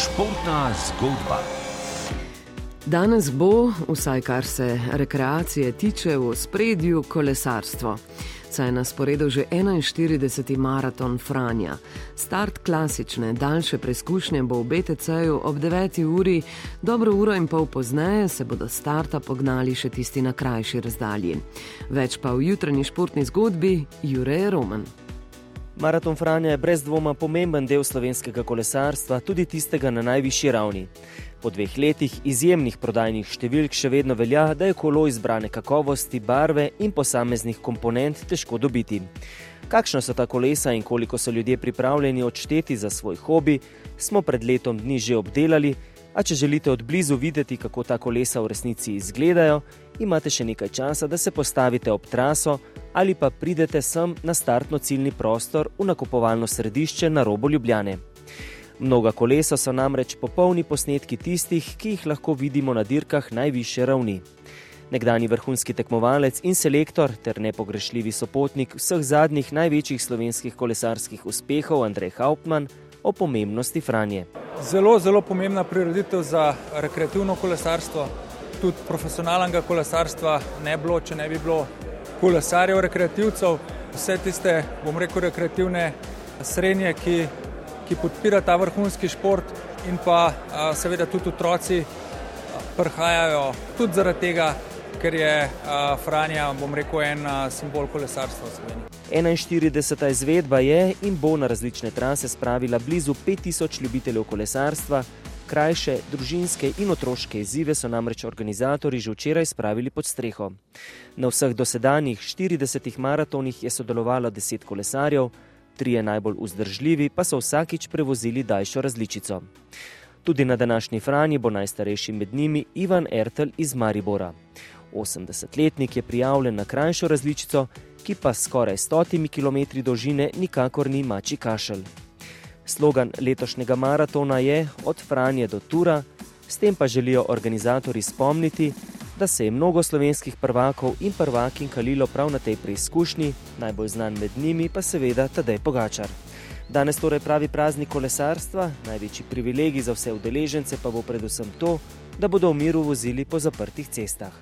Športna zgodba. Danes bo, vsaj kar se rekreacije tiče, v spredju kolesarstvo. Saj je na sporedu že 41. maraton Franja. Start klasične, daljše preizkušnje bo v BTC-ju ob 9. uri, dobro uro in pol pozneje se bodo starta pognali še tisti na krajši razdalji. Več pa v jutranji športni zgodbi Jure Roman. Maraton Franja je brez dvoma pomemben del slovenskega kolesarstva, tudi tistega na najvišji ravni. Po dveh letih izjemnih prodajnih številk še vedno velja, da je kolo izbrane kakovosti, barve in posameznih komponent težko dobiti. Kakšna so ta kolesa in koliko so ljudje pripravljeni odšteti za svoj hobi, smo pred letom dni že obdelali, a če želite od blizu videti, kako ta kolesa v resnici izgledajo, imate še nekaj časa, da se postavite ob traso ali pa pridete sem na startno ciljni prostor v nakupovalno središče na robu Ljubljane. Mnoga kolesa so namreč popolni posnetki tistih, ki jih lahko vidimo na dirkah najviše ravni. Nekdani vrhunski tekmovalec in selektor ter nepogrešljivi sopotnik vseh zadnjih največjih slovenskih kolesarskih uspehov Andrej Hauptmann o pomembnosti Franje. Zelo, zelo pomembna prireditev za rekreativno kolesarstvo. Tudi profesionalnega kolesarstva ne bi bilo, če ne bi bilo kolesarjev, rekreativcev, vse tiste, bom rekel, rekreativne srednje, ki, ki podpira ta vrhunski šport, in pa seveda tudi otroci prihajajo tudi zaradi tega, ker je Franja, bom rekel, en simbol kolesarstva v Sloveniji. 41. izvedba je in bo na različne trase spravila blizu 5000 ljubiteljev kolesarstva, krajše, družinske in otroške izzive so namreč organizatori že včeraj spravili pod streho. Na vseh dosedanjih 40 maratonih je sodelovalo 10 kolesarjev, trije najbolj vzdržljivi pa so vsakič prevozili daljšo različico. Tudi na današnji Franji bo najstarejši med njimi Ivan Ertel iz Maribora. 80-letnik je prijavljen na krajšo različico, ki pa skoraj 100 km dolžine nikakor ni mači kašelj. Slogan letošnjega maratona je Od Franje do Tura, s tem pa želijo organizatori spomniti, da se je mnogo slovenskih prvakov in prvakin kalilo prav na tej preizkušnji, najbolj znan med njimi pa seveda Tadej Pogačar. Danes torej pravi praznik kolesarstva, največji privilegij za vse udeležence pa bo predvsem to, da bodo v miru vozili po zaprtih cestah.